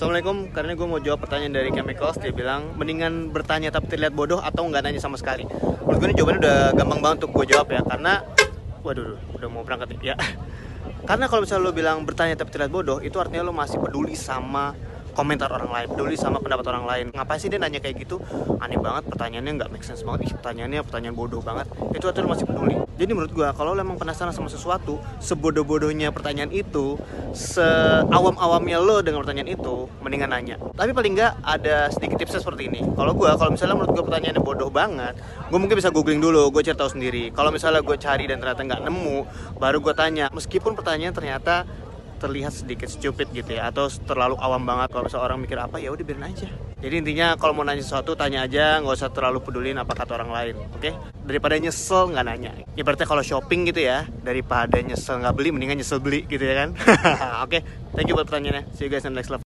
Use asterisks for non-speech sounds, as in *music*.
Assalamualaikum, karena gue mau jawab pertanyaan dari Chemicals Dia bilang, mendingan bertanya tapi terlihat bodoh atau nggak nanya sama sekali? Menurut gue ini jawabannya udah gampang banget untuk gue jawab ya Karena, waduh, udah mau berangkat ya. *laughs* Karena kalau misalnya lo bilang bertanya tapi terlihat bodoh Itu artinya lo masih peduli sama komentar orang lain, peduli sama pendapat orang lain. Ngapain sih dia nanya kayak gitu? Aneh banget, pertanyaannya nggak make sense banget. Ih, pertanyaannya pertanyaan bodoh banget. Itu lo masih peduli. Jadi menurut gua, kalau lo emang penasaran sama sesuatu, sebodoh-bodohnya pertanyaan itu, seawam-awamnya lo dengan pertanyaan itu, mendingan nanya. Tapi paling nggak ada sedikit tipsnya seperti ini. Kalau gua, kalau misalnya menurut gua pertanyaannya bodoh banget, gua mungkin bisa googling dulu, gue cari tahu sendiri. Kalau misalnya gue cari dan ternyata nggak nemu, baru gue tanya. Meskipun pertanyaan ternyata terlihat sedikit stupid gitu ya atau terlalu awam banget. Kalau seorang mikir apa ya udah biarin aja. Jadi intinya kalau mau nanya sesuatu tanya aja nggak usah terlalu pedulin apa kata orang lain oke? Okay? daripada nyesel nggak nanya. Ibaratnya kalau shopping gitu ya daripada nyesel nggak beli mendingan nyesel beli gitu ya kan? *laughs* Oke okay? thank you buat pertanyaannya. See you guys in the next live